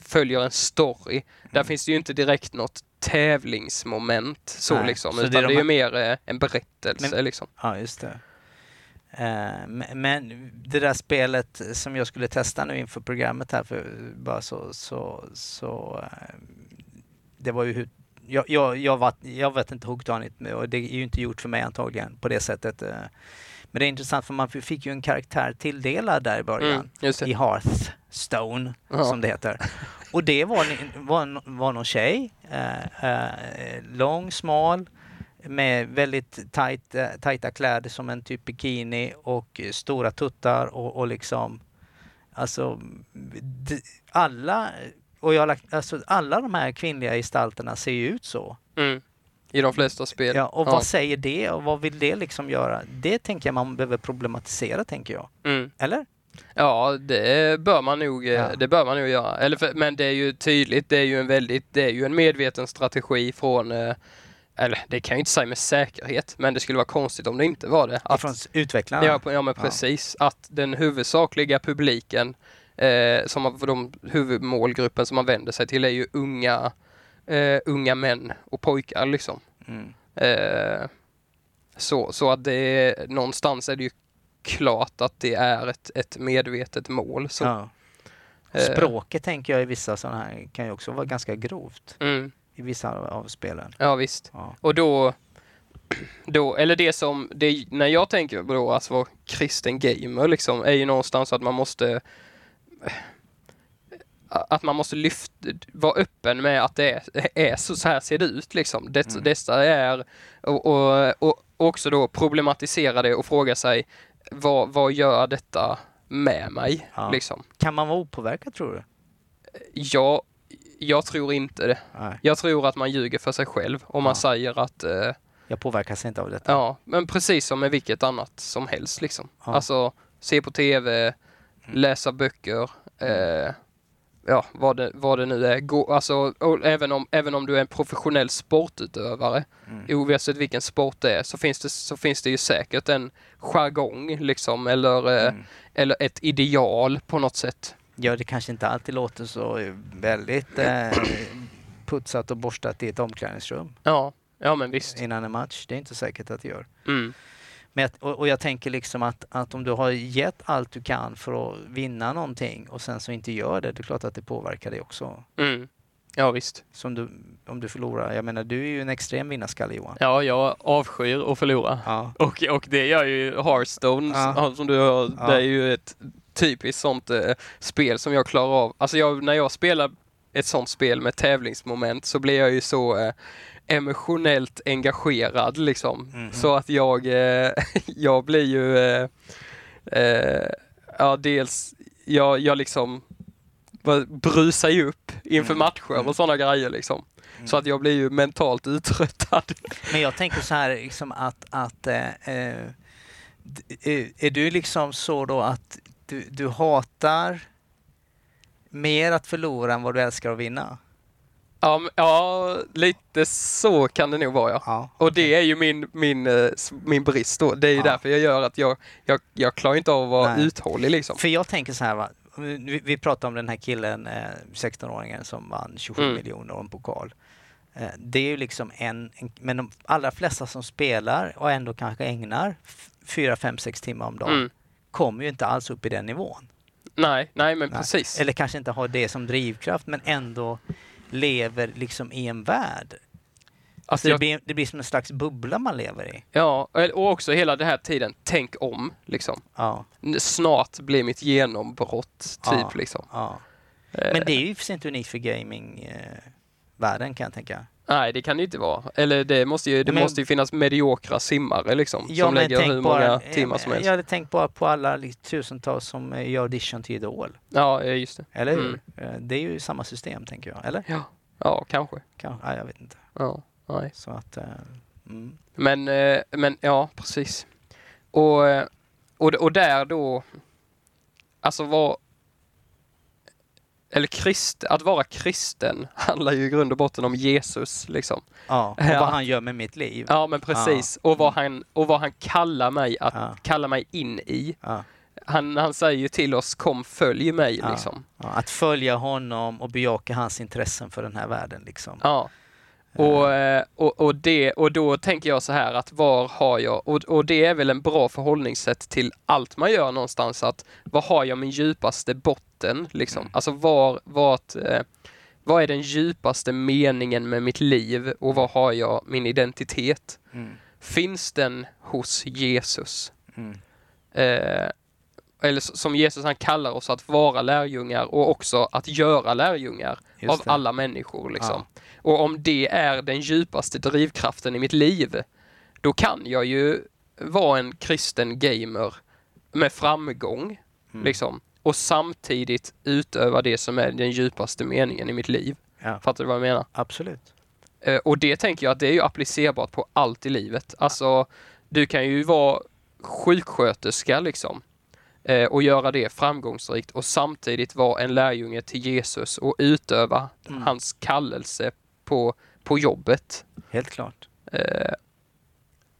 följer en story. Där Mm. finns det ju inte direkt något tävlingsmoment så Nej, liksom, så det är utan det de är, ju mer eh, en berättelse Men- liksom. Ja, just det. Eh, men- det där spelet som jag skulle testa nu inför programmet här, för bara så, så, så eh, det var ju hur jag, jag, jag, var, jag vet inte med och det är ju inte gjort för mig antagligen på det sättet. Men det är intressant för man fick ju en karaktär tilldelad där i början. Mm, I det. Hearthstone, Ja. som det heter. Och det var, var, var någon tjej, eh, eh, lång, smal, med väldigt tajt, eh, tajta kläder som en typ bikini och stora tuttar och, och liksom, alltså, alla, och jag lagt, alltså alla de här kvinnliga gestalterna ser ju ut så. Mm. I de flesta spel. Ja, och vad säger det och vad vill det liksom göra? Det tänker jag man behöver problematisera, tänker jag. Mm. Eller? Ja, det bör man nog, eh, Ja. det bör man nog göra. Eller för, men det är ju tydligt, det är ju en väldigt, det är ju en medveten strategi från, eh, eller det kan jag inte säga med säkerhet, men det skulle vara konstigt om det inte var det. Att, Från utvecklarna? ja, ja, men precis. Att den huvudsakliga publiken, eh, som man, för de huvudmålgruppen som man vänder sig till är ju unga, eh, unga män och pojkar liksom. Mm. Eh, så, så att det någonstans är det ju klart att det är ett, ett medvetet mål. Så. Ja. Eh, Språket tänker jag i vissa sådana här kan ju också vara ganska grovt Mm, i vissa av, spelen. ja visst. Ja. Och då, då, eller det som, det, när jag tänker på att vara kristen gamer liksom, är ju någonstans att man måste att man måste lyfta, vara öppen med att det är, är så, så här ser det ut liksom. Det, Mm. Detta är, och, och, och också då problematisera det och fråga sig vad, vad gör detta med mig? Ja. Liksom. Kan man vara opåverkad tror du? Jag, jag tror inte det. Nej, Jag tror att man ljuger för sig själv om man Ja. säger att eh, jag påverkas inte av detta. Ja, men precis som med vilket annat som helst liksom. Ja. Alltså, se på TV, läsa böcker, eh, ja, vad det, vad det nu är. Gå, alltså, även, om, även om du är en professionell sportutövare, Mm. oavsett vilken sport det är, så finns det, så finns det ju säkert en jargong liksom, eller, eh, Mm. eller ett ideal på något sätt. Ja, det kanske inte alltid låter så eh, väldigt eh, putsat och borstat i ett omklädningsrum Ja, ja men visst. innan en match. Det är inte säkert att det gör. Mm. Men, och, och jag tänker liksom att, att om du har gett allt du kan för att vinna någonting och sen så inte gör det, det är klart att det påverkar dig också. Mm. Ja, visst. Som du, om du förlorar. Jag menar, du är ju en extrem vinnarskalle Johan. Ja, jag avskyr att förlora. Ja. Och, och det gör ju Hearthstone, Ja. som du hör, Ja. det är ju ett typiskt sånt eh, spel som jag klarar av. Alltså jag, när jag spelar ett sånt spel med tävlingsmoment så blir jag ju så eh, emotionellt engagerad liksom. Mhm. Så att jag, eh, <laughs> jag blir ju, eh, eh, ja dels, jag, jag liksom brusar ju upp inför Mm. matcher Mm. och sådana grejer liksom. Mm. Så att jag blir ju mentalt uttröttad. <laughs> Men jag tänker så här liksom att, att eh, eh, eh, är du liksom så då att du, du hatar mer att förlora än vad du älskar att vinna? Ja, ja, lite så kan det nog vara ja. Ja. Och det är ju min, min, eh, min brist då. Det är ju Ja. därför jag gör att jag, jag, jag klarar inte av att vara Nej. uthållig liksom. För jag tänker så här, va? Vi, vi pratar om den här killen, eh, 16-åringen som vann 27 Mm. miljoner och en pokal. Eh, det är ju liksom en, en, men de allra flesta som spelar och ändå kanske ägnar 4, 5, 6 timmar om dagen Mm. kommer ju inte alls upp i den nivån. Nej, nej men Nej. precis. Eller kanske inte har det som drivkraft men ändå lever liksom i en värld. Alltså, det, jag, blir, det blir som en slags bubbla man lever i. ja, och också hela den här tiden, tänk om liksom. Ja, Snart blir mitt genombrott, typ Ja. liksom. ja. Eh, Men det är ju för sig inte unikt för gamingvärlden kan jag tänka. Nej, det kan det inte vara. Eller det måste ju, det Men- måste ju finnas mediokra simmare liksom. Ja, som lägger hur bara- många timmar som Jag helst. hade tänkt bara på alla li- tusentals som eh, gör audition till Idol. Ja, just det. Eller hur? Mm. Eh, Det är ju samma system tänker jag. Eller? Ja, ja kanske. Kan, ja, jag vet inte. Ja, nej. Så att... eh, Mm. Men, men ja, precis. Och, och, och där då, alltså vad, eller krist, att vara kristen <laughs> handlar ju i grund och botten om Jesus liksom. Ja, och Ja. vad han gör med mitt liv. Ja men precis. Och, vad han, och vad han kallar mig att Ja. kalla mig in i. Ja. Han, han säger ju till oss kom följ mig Ja. liksom. Ja, att följa honom och bejaka hans intressen för den här världen liksom. Ja. Och, eh, och, och, det, och då tänker jag så här att var har jag, och, och det är väl en bra förhållningssätt till allt man gör någonstans, att var har jag min djupaste botten liksom? Mm. Alltså var, vart, eh, vad är den djupaste meningen med mitt liv och var har jag min identitet? Mm. Finns den hos Jesus? Mm. Eh, eller som Jesus han kallar oss att vara lärjungar och också att göra lärjungar av alla människor. Liksom. Och om det är den djupaste drivkraften i mitt liv, då kan jag ju vara en kristen gamer med framgång. Mm. Liksom, och samtidigt utöva det som är den djupaste meningen i mitt liv. Ja, Fattar du vad jag menar? absolut. Eh, och det tänker jag att det är ju applicerbart på allt i livet. Alltså, du kan ju vara sjuksköterska liksom eh, och göra det framgångsrikt och samtidigt vara en lärjunge till Jesus och utöva Mm. hans kallelse på, på jobbet. Helt klart.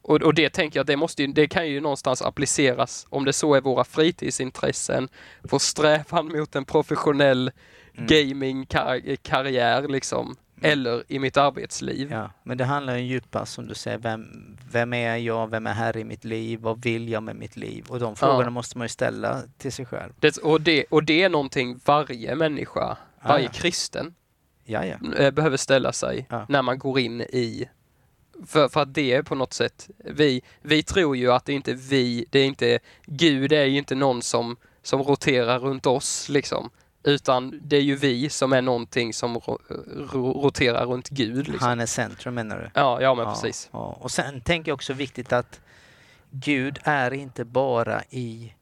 Och, och det tänker jag att det, måste ju, det kan ju någonstans appliceras om det så är våra fritidsintressen, vår strävan <laughs> mot en professionell Mm. gamingkarriär liksom. eller i mitt arbetsliv. Ja, men det handlar ju djupast som du säger, vem, vem är jag, vem är här i mitt liv, vad vill jag med mitt liv? Och de frågorna måste man ju ställa till sig själv. Det, och, det, och det är någonting varje människa, varje ja. kristen, Ja, ja. eh, behöver ställa sig Ja. när man går in i för, för att det är på något sätt, vi, vi tror ju att det är inte vi, det är inte, Gud är ju inte någon som, som roterar runt oss liksom. Utan det är ju vi som är någonting som ro, ro, roterar runt Gud. Liksom. Han är centrum menar du? Ja, ja men ja, precis. Ja. Och sen tänker jag också viktigt att Gud är inte bara i,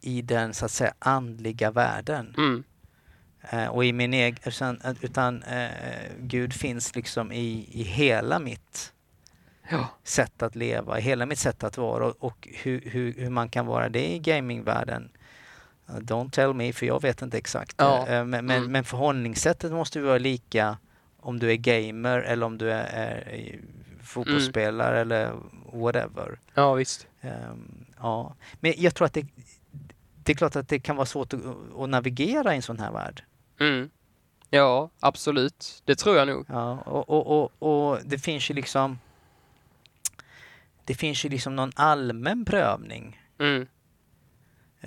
i den så att säga andliga världen. Mm. Eh, och i min egen, utan, utan eh, Gud finns liksom i, i hela mitt Ja. sätt att leva, i hela mitt sätt att vara och, och hur, hur, hur man kan vara det i gamingvärlden. Don't tell me, för jag vet inte exakt. Ja. Eh, men, men, Mm. men förhållningssättet måste ju vara lika om du är gamer eller om du är, är fotbollsspelare eller whatever. ja, visst. Ehm, ja. Men jag tror att det, det är klart att det kan vara svårt att, att navigera i en sån här värld. Mm. Ja, absolut. Det tror jag nog. Ja, och, och, och, och det finns ju liksom det finns ju liksom någon allmän prövning. Mm.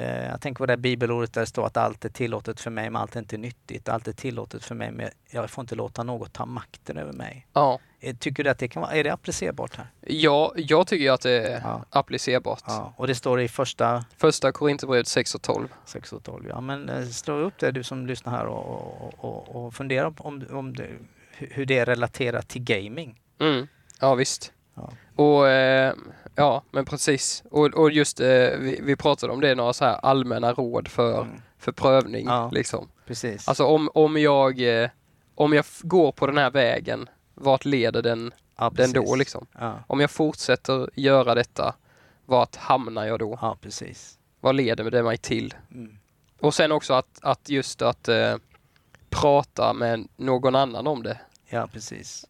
Eh, jag tänker på det här bibelordet där det står att allt är tillåtet för mig men allt är inte nyttigt. Allt är tillåtet för mig men jag får inte låta något ta makten över mig. Ja. Eh, Tycker du att det kan vara, är det applicerbart här? ja, jag tycker att det är Ja. applicerbart. Ja, och det står i första Första Korinthierbrevet 6 och 12. 6 och 12. Ja, men eh, slå upp det du som lyssnar här och, och, och, fundera om, om det, hur hur det är relaterat till gaming. Mm. Ja, visst. Ja. Och eh, ja, men precis. Och, och just eh, vi, vi pratade om det, några så här allmänna råd för, Mm. för prövning. Ja. Liksom. Precis. Alltså om, om jag, eh, om jag går på den här vägen, vart leder den, ja, den då liksom? Om jag fortsätter göra detta, vart hamnar jag då? ja precis. Vad leder det mig till? Mm. Och sen också att, att just att eh, prata med någon annan om det. Ja, precis.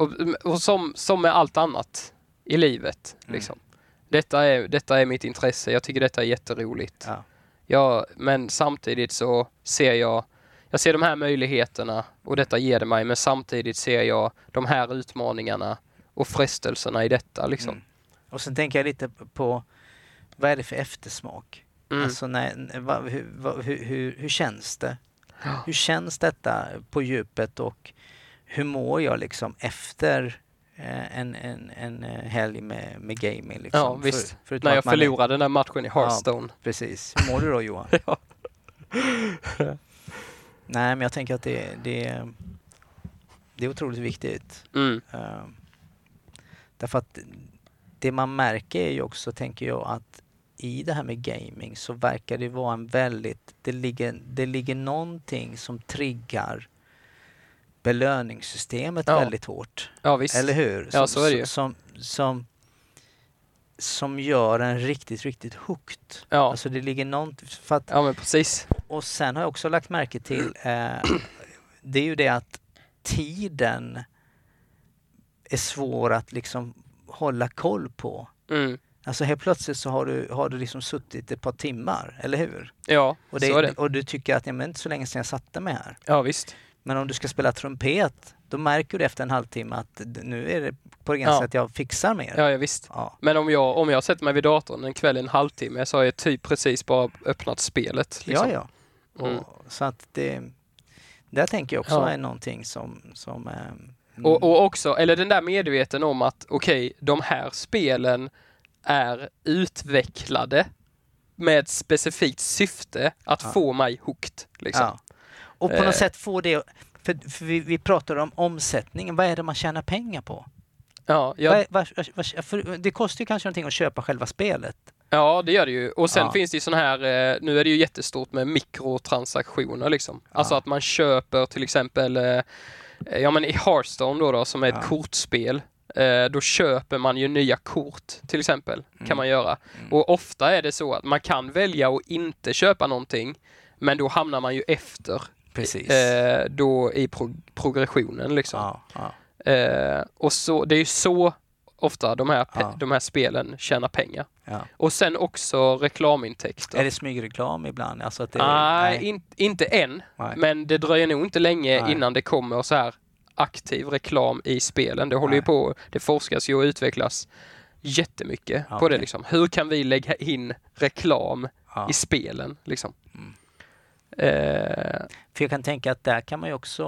Och och som, som med allt annat i livet. Mm. Liksom. Detta, är, detta är mitt intresse. Jag tycker detta är jätteroligt. Ja. Ja, men samtidigt så ser jag jag ser de här möjligheterna och detta ger det mig men samtidigt ser jag de här utmaningarna och frestelserna i detta liksom. Mm. Och sen tänker jag lite på vad är det för eftersmak? Mm. Alltså när, vad, hur, vad, hur, hur, hur känns det? Hur känns detta på djupet och hur mår jag liksom efter eh, en, en, en eh, helg med, med gaming? Liksom? Ja, visst. förutom När jag man är- förlorade den här matchen i Hearthstone. Precis. Hur mår du då Johan? <laughs> Ja. Nej, men jag tänker att det, det, det är otroligt viktigt. Mm. Uh, därför att det man märker är ju också, tänker jag, att i det här med gaming så verkar det vara en väldigt, det ligger, det ligger någonting som triggar belöningssystemet Ja. väldigt hårt. Ja, visst. Eller hur? Ja, så är det ju. Som, som, som gör en riktigt, riktigt hooked. Ja. Alltså det ligger någonting, för att ja, men precis. och sen har jag också lagt märke till, eh, det är ju det att tiden är svår att liksom hålla koll på. Mm. Alltså helt plötsligt så har du, har du liksom suttit ett par timmar, eller hur? Ja, Och, så är det. och du tycker att ja, men inte så länge sedan jag satte mig här. Ja, visst. Men om du ska spela trumpet, då märker du efter en halvtimme att nu är det på gränsen Ja. att jag fixar mer. Ja, ja, visst. Ja. Men om jag, om jag sätter mig vid datorn en kväll en halvtimme så har jag typ precis bara öppnat spelet. Liksom. Ja, ja. Mm. Och, så att det, där tänker jag också Ja. är någonting som, som mm, Och, och också, eller den där medveten om att okej, de här spelen är utvecklade med ett specifikt syfte att Ja. få mig hooked. Liksom. Ja. Och på Eh. något sätt få det, för, för vi, vi pratar om omsättningen, vad är det man tjänar pengar på? Ja, ja, Vad vad, vad, det kostar ju kanske någonting att köpa själva spelet. ja, det gör det ju. Och sen Ja. finns det ju sån här, eh, nu är det ju jättestort med mikrotransaktioner liksom. Alltså Ja. att man köper till exempel, eh, ja men i Hearthstone då, då som är ett Ja. kortspel, eh, då köper man ju nya kort till exempel, Mm. kan man göra. Mm. Och ofta är det så att man kan välja att inte köpa någonting, men då hamnar man ju efter Precis. eh, då i pro- progressionen liksom. ja, ja. Eh, och så, det är ju så ofta de här, Ja. de här spelen tjänar pengar. Ja. Och sen också reklamintäkter. Är det smygreklam ibland? Alltså att det, nej, in, inte än. Nej. Men det dröjer nog inte länge Nej. innan det kommer så här aktiv reklam i spelen. Det håller ju Nej. på, det forskas ju och utvecklas jättemycket Ja, på det liksom. Hur kan vi lägga in reklam i spelen liksom? Mm. Eh, För jag kan tänka att där kan man ju också,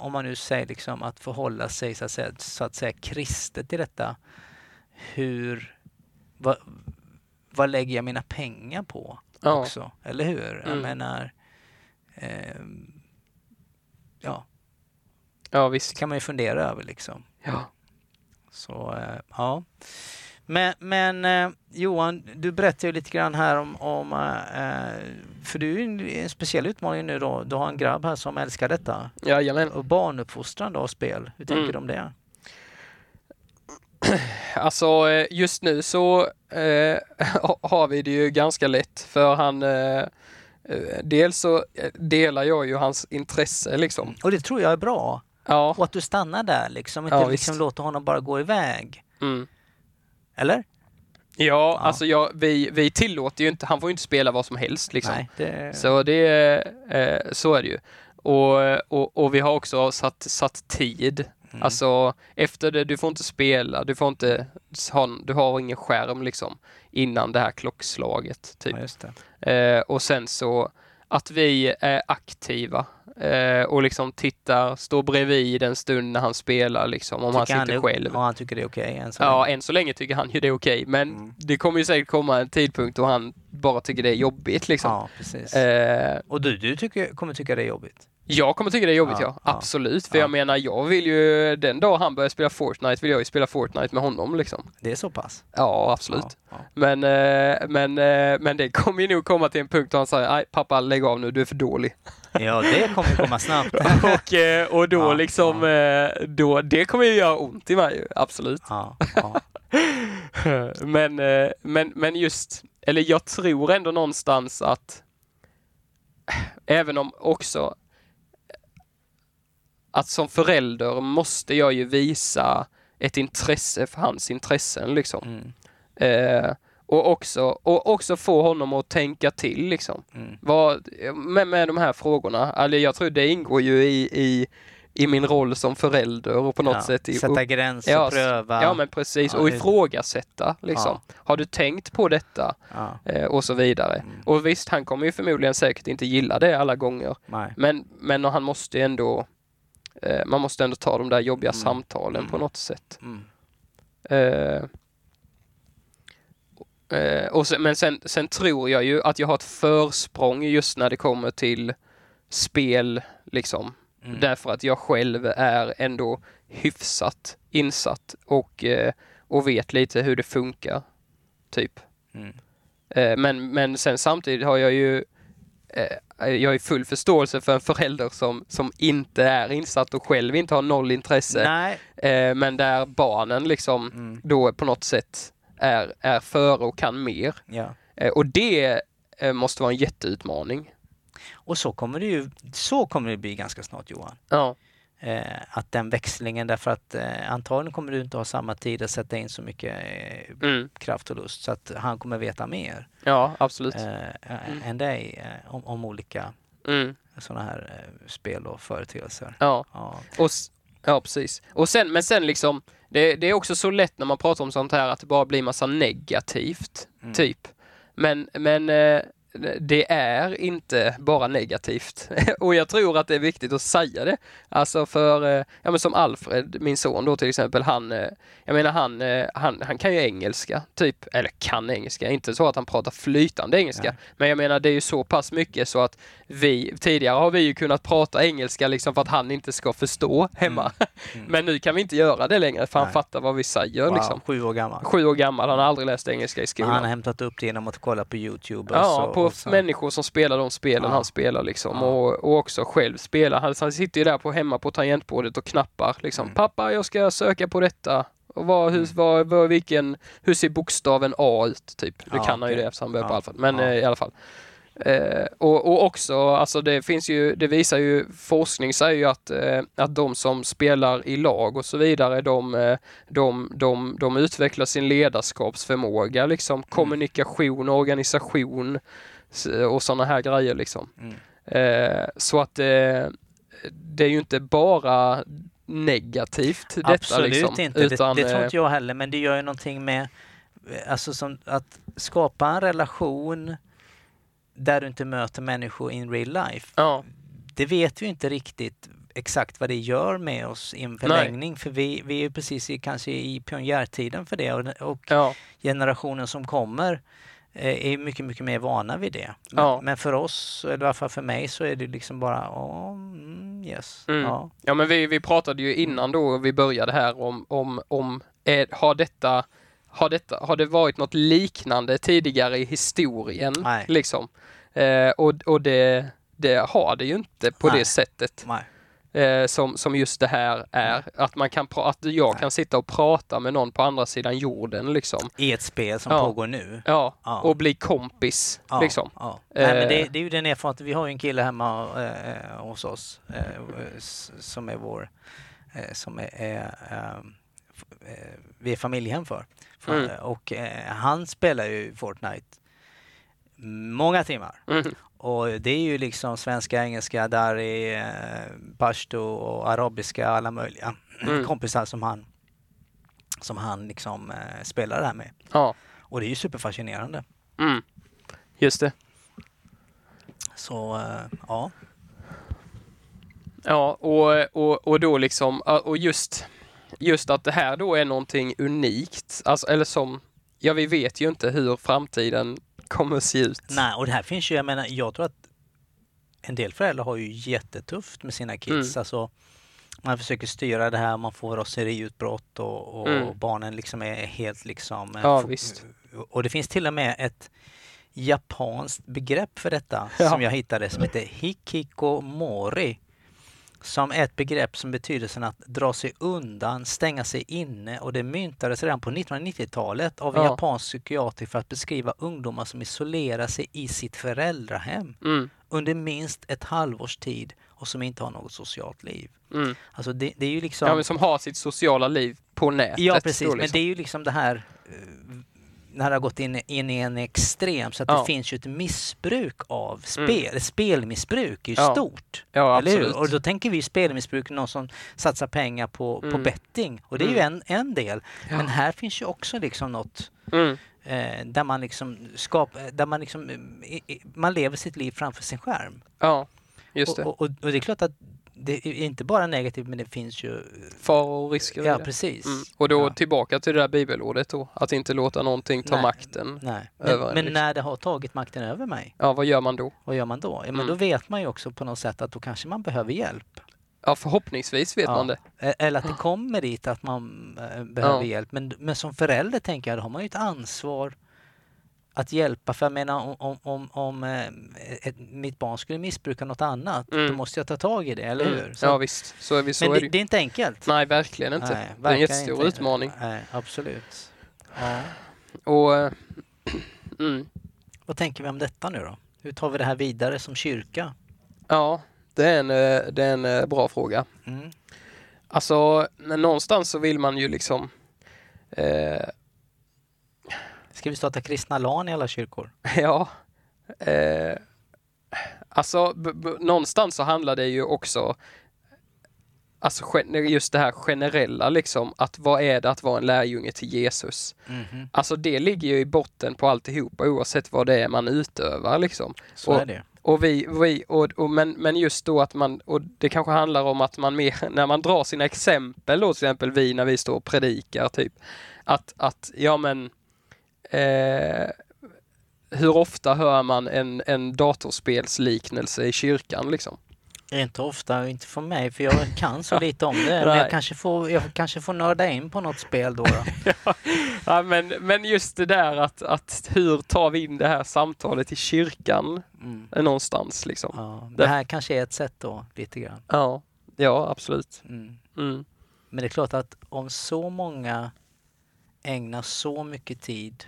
om man nu säger liksom att förhålla sig så att säga, så att säga kristet i detta. Hur, vad, vad lägger jag mina pengar på ja, också? Eller hur? Jag Mm. menar, ehm, ja, ja det visst. kan man ju fundera över liksom. Ja. Så eh, ja. Men, men eh, Johan, du berättade ju lite grann här om, om eh, för du är ju en, en speciell utmaning nu då. Du har en grabb här som älskar detta. Jajamän. Och barnuppfostran då, och spel. Hur tänker Mm. du om det? <clears throat> Alltså eh, just nu så eh, <laughs> har vi det ju ganska lätt för han eh, eh, Dels så eh, delar jag ju hans intresse liksom. Och det tror jag är bra. Ja. Och att du stannar där liksom. Inte Ja, liksom visst. låter honom bara gå iväg. Mm. Eller? Ja, alltså jag, vi, vi tillåter ju inte, han får ju inte spela vad som helst liksom. Nej, det... Så det eh, så är det ju. Och, och, och vi har också satt, satt tid. Mm. Alltså efter det, du får inte spela, du får inte ha, du har ingen skärm liksom innan det här klockslaget. Typ. Ja. Eh, och sen så att vi är aktiva eh, och liksom tittar, står bredvid en stund när han spelar liksom om han Tycker sitter är- själv. Ja, han tycker det är okej än så Ja, länge. än så länge tycker han ju det är okej, men Mm. det kommer ju säkert komma en tidpunkt då han bara tycker det är jobbigt liksom. Ja, precis. Eh, Och du, du tycker, kommer tycka det är jobbigt? Jag kommer tycka det är jobbigt Ja, ja, absolut. För Ja. jag menar, jag vill ju, den dag han börjar spela Fortnite vill jag ju spela Fortnite med honom liksom. Det är så pass? Ja, absolut. Ja. Men, eh, men, eh, men det kommer ju nog komma till en punkt då han säger, nej pappa lägg av nu, du är för dålig. <laughs> Ja, det kommer komma snabbt. <laughs> och, eh, och då liksom, då, det kommer ju göra ont i mig ju, absolut. <laughs> Men, men, men just, eller jag tror ändå någonstans att även om också att som förälder måste jag ju visa ett intresse för hans intressen liksom. Mm, Eh, och, också, och också få honom att tänka till liksom. mm. Vad, med, med de här frågorna. Alltså, jag tror det ingår ju i, i, i min roll som förälder och på något ja. sätt i Sätta gränser, Ja, pröva. Ja men precis, Ja, och ifrågasätta liksom. Har du tänkt på detta? Ja, Eh, och så vidare. Mm. Och visst, han kommer ju förmodligen säkert inte gilla det alla gånger. nej. Men, men han måste ändå eh, man måste ändå ta de där jobbiga Mm. samtalen på Mm. något sätt. Mm. Eh, eh, och sen, men sen, sen tror jag ju att jag har ett försprång just när det kommer till spel liksom. Mm. Därför att jag själv är ändå hyfsat insatt och, eh, och vet lite hur det funkar. Typ. Mm. Eh, men, men sen samtidigt har jag ju eh, jag har full förståelse för en förälder som, som inte är insatt och själv inte har noll intresse. Eh, men där barnen liksom Mm. då på något sätt är, är före och kan mer. Ja. Eh, och det eh, måste vara en jätteutmaning. Och så kommer det ju så kommer det bli ganska snart Johan. Ja, Eh, att den växlingen, därför att eh, antagligen kommer du inte ha samma tid att sätta in så mycket eh, mm. kraft och lust så att han kommer veta mer ja absolut. eh, Mm. än dig eh, om, om olika Mm. sådana här eh, spel och företeelser. Ja. Ja. Och, ja, precis. Och sen, men sen liksom, det, det är också så lätt när man pratar om sånt här att det bara blir massa negativt, Mm. typ. Men, men eh, det är inte bara negativt. <laughs> och jag tror att det är viktigt att säga det. Alltså för, eh, ja men som Alfred, min son då till exempel, han, eh, jag menar han, eh, han, han kan ju engelska, typ, eller kan engelska, inte så att han pratar flytande engelska. Nej. Men jag menar det är ju så pass mycket så att vi, tidigare har vi ju kunnat prata engelska liksom för att han inte ska förstå hemma. Mm. <laughs> Men nu kan vi inte göra det längre för han Nej. fattar vad vi säger Wow, liksom. Sju år gammal. Sju år gammal, han har aldrig läst engelska i Men skolan. han har hämtat upp det genom att kolla på Youtube. Ja, så, på och så. människor som spelar de spelen Ja. han spelar liksom. Ja. Och, och också själv spelar. Han, han sitter ju där på hemma på tangentbordet och knappar liksom. Mm. Pappa, jag ska söka på detta. Och vad, hur, Mm. vad, vad, vilken, hur ser bokstaven A ut? Typ. Nu Ja, kan han ju det eftersom han börjar på alfabet. Men eh, i alla fall. Eh, och, och också, alltså det finns ju, det visar ju, forskning säger ju att, eh, att de som spelar i lag och så vidare, de, eh, de, de, de utvecklar sin ledarskapsförmåga, liksom kommunikation, organisation och sådana här grejer liksom. Mm. Eh, så att eh, det är ju inte bara negativt detta Absolut liksom. inte, Utan, det, det tror eh, inte jag heller, men det gör ju någonting med eh, Alltså som att skapa en relation där du inte möter människor in real life. Ja, Det vet vi inte riktigt exakt vad det gör med oss i en förlängning, för vi, vi är ju precis i, kanske i pionjärtiden för det och, och ja, generationen som kommer eh, är mycket, mycket mer vana vid det. Men, Ja. men för oss, eller i alla fall för mig, så är det liksom bara, oh, yes. Mm. Ja. Ja men vi, vi pratade ju innan då vi började här om, om, om är, har detta har, detta, har det varit något liknande tidigare i historien? Nej. Liksom? Eh, och och det, det har det ju inte på Nej. det sättet Nej. Eh, som, som just det här är. Att, man kan att jag Nej. kan sitta och prata med någon på andra sidan jorden liksom. I ett spel som Ja. pågår nu. Ja, Ja. och bli kompis Ja, liksom. ja. Nej, men det, Eh. det är ju den erfarenheten. Vi har ju en kille hemma eh, hos oss eh, som är vår, eh, som är, är eh, f- eh, vi är familjehem för. för Mm. Och han spelar ju Fortnite många timmar. Mm. Och det är ju liksom svenska, engelska, dari, eh, pashto och arabiska, alla möjliga Mm. kompisar som han, som han liksom eh, spelar det här med. Ja, Och det är ju superfascinerande. mm. just det. Så eh, ja. Ja, och, och, och då liksom, och just, just att det här då är någonting unikt, alltså, eller som, ja vi vet ju inte hur framtiden kommer se ut. Nej, och det här finns ju, jag menar, jag tror att en del föräldrar har ju jättetufft med sina kids. Mm. Alltså, man försöker styra det här, man får raseriutbrott och, och Mm. barnen liksom är helt liksom... eh, Ja, visst. Och det finns till och med ett japanskt begrepp för detta <laughs> Ja. som jag hittade som heter hikikomori. Som ett begrepp som betyder sen att dra sig undan, stänga sig inne och det myntades redan på 1990-talet av en Ja. japansk psykiater för att beskriva ungdomar som isolerar sig i sitt föräldrahem Mm, under minst ett halvårs tid och som inte har något socialt liv. mm. Alltså det, det är ju liksom... Ja, men som har sitt sociala liv på nätet. Ja, precis. då, Men liksom. det är ju liksom det här eh, när det har gått in, in i en extrem så att Ja. det finns ju ett missbruk av spel. Ett spelmissbruk är ju Ja. stort. Ja, eller hur? absolut. Och då tänker vi spelmissbruk, någon som satsar pengar på, på Mm. betting. Och det är ju en, en del. Men här finns ju också liksom något Mm, eh, där man liksom skapar, där man liksom, man lever sitt liv framför sin skärm. ja, just det. Och, och, och det är klart att det är inte bara negativt men det finns ju... Faror och risker. Ja, precis. Mm. Och då Ja. tillbaka till det där bibelordet då, att inte låta någonting ta Nej. makten. Nej. över Men, en, men liksom. när det har tagit makten över mig, Ja, vad gör man då? vad gör man då? Ja, men Mm. då vet man ju också på något sätt att då kanske man behöver hjälp. Ja, förhoppningsvis vet Ja. man det. Eller att det kommer dit att man eh, behöver hjälp. Men, men som förälder tänker jag, då har man ju ett ansvar att hjälpa. För jag menar om, om, om, om eh, ett, mitt barn skulle missbruka något annat, då Mm. måste jag ta tag i det, eller hur? Mm. Så, Ja, visst. Så är, vi, så men är det, det är inte enkelt. Nej, verkligen inte. Nej, det är en verkligen jättestor inte. utmaning. Nej, absolut. Ja. Och, eh, <clears throat> mm, Vad tänker vi om detta nu då? Hur tar vi det här vidare som kyrka? ja, det är en, eh, det är en bra fråga. Mm. Alltså, någonstans så vill man ju liksom... Eh, Ska vi starta kristna LAN i alla kyrkor? <laughs> ja. Eh, alltså, någonstans så handlar det ju också... Alltså just det här generella liksom, att vad är det att vara en lärjunge till Jesus? Mhm. Alltså det ligger ju i botten på alltihopa oavsett vad det är man utövar liksom. Så Och- är det. Och vi, vi och, och, men, men just då att man, och det kanske handlar om att man mer, <laughs> när man drar sina exempel då, till exempel vi när vi står och predikar typ, att, att ja men eh, hur ofta hör man en, en datorspelsliknelse i kyrkan liksom? Inte ofta, inte för mig, för jag kan så lite om det. <laughs> Men jag kanske, får, jag kanske får nörda in på något spel då. då. <laughs> Ja, men, men just det där att, att hur tar vi in det här samtalet i kyrkan Mm. någonstans liksom? Ja, det här kanske är ett sätt då, lite grann. Ja, ja absolut. Mm. Mm. Men det är klart att om så många ägnar så mycket tid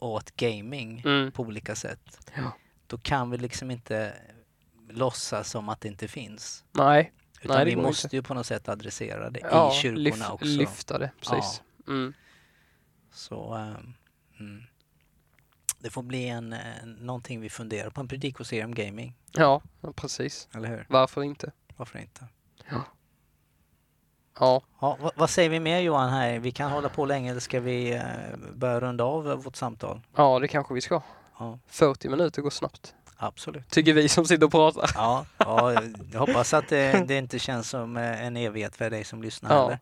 åt gaming Mm. på olika sätt, Ja. då kan vi liksom inte låtsas som att det inte finns. Nej. Utan Nej, vi måste inte. ju på något sätt adressera det Ja, i kyrkorna lyf- också. lyfta det. Precis. Mm. Så ehm, mm. det får bli en, eh, någonting vi funderar på, en predikoserie om gaming, Ja, ja, precis. eller hur? Varför inte? Varför inte? Ja. Ja, vad, vad säger vi mer Johan här? Vi kan hålla på länge eller ska vi eh, börja runda av vårt samtal? Ja, det kanske vi ska. Ja, 40 minuter går snabbt. absolut. Tycker vi som sitter och pratar. Ja, ja jag hoppas att det, det inte känns som eh, en evighet för dig som lyssnar Ja. heller.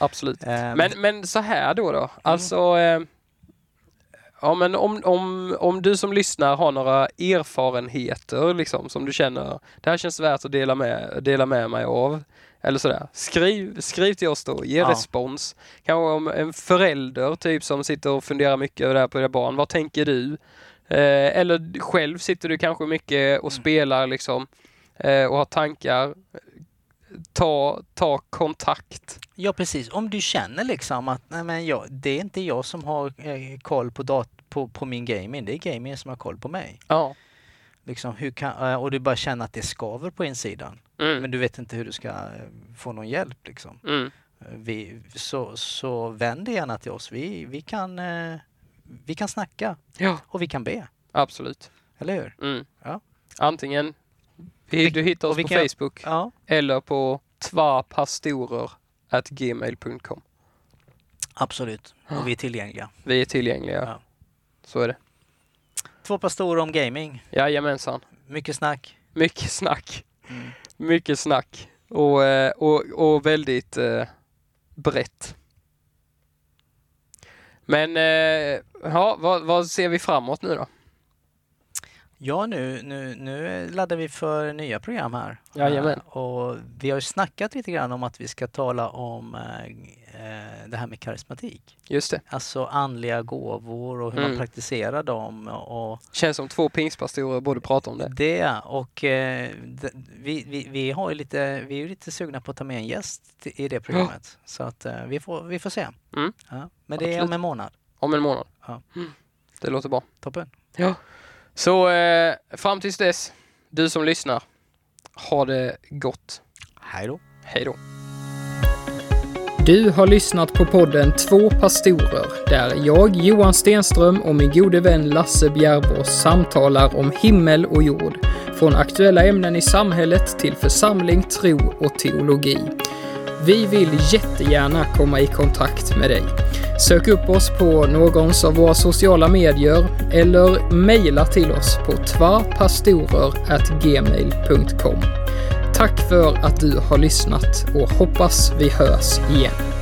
Absolut. Ehm, Men, men så här då då. Alltså, eh, ja men om, om, om du som lyssnar har några erfarenheter liksom som du känner, det här känns värt att dela med, dela med mig av. Eller sådär. Skriv, skriv till oss då, ge Ja. respons. Kanske om en förälder typ som sitter och funderar mycket över det här på dina barn. Vad tänker du? Eh, eller själv sitter du kanske mycket och Mm. spelar liksom eh, och har tankar. Ta, ta kontakt. Ja, precis. Om du känner liksom att nej, men jag, det är inte jag som har eh, koll på, dat- på, på min gaming, det är gamingen som har koll på mig. Ja. Liksom, hur kan, eh, och du bara känner att det skaver på insidan. Mm. Men du vet inte hur du ska eh, få någon hjälp. Liksom. Mm. Eh, Vi, så, så vänd gärna till oss. Vi, vi, kan, vi kan snacka Ja, och vi kan be. absolut. Eller hur? Mm. Ja. Antingen vi, du hittar oss på kan- Facebook Ja, eller på tvapastorer.gmail.com. absolut. Och vi är tillgängliga. Vi är tillgängliga. Ja. Så är det. Två pastorer om gaming. Jajamensan. Mycket snack. Mycket snack. Mm. Mycket snack. Och, eh, och, och väldigt eh, brett. Men eh, ja, vad, vad ser vi framåt nu då? Ja, nu, nu, nu laddar vi för nya program här. Jajamän. Eh, Och vi har ju snackat lite grann om att vi ska tala om eh, eh, det här med karismatik. Just det. Alltså andliga gåvor och hur Mm. man praktiserar dem. Och Känns som två pingstpastorer borde prata om det. det och eh, vi, vi, vi, har lite, vi är ju lite sugna på att ta med en gäst i det programmet. Så att eh, vi, får, vi får se. Mm. Ja. Men det är Absolut. om en månad. Om en månad. Ja. Mm. Det låter bra. Toppen. Ja. Så eh, fram tills dess, du som lyssnar, ha det gott. Hej då. Hej då. Du har lyssnat på podden Två pastorer där jag, Johan Stenström och min gode vän Lasse Bjärvås samtalar om himmel och jord. Från aktuella ämnen i samhället till församling, tro och teologi. Vi vill jättegärna komma i kontakt med dig. Sök upp oss på någons av våra sociala medier eller mejla till oss på tvapastorer.gmail.com. Tack för att du har lyssnat och hoppas vi hörs igen.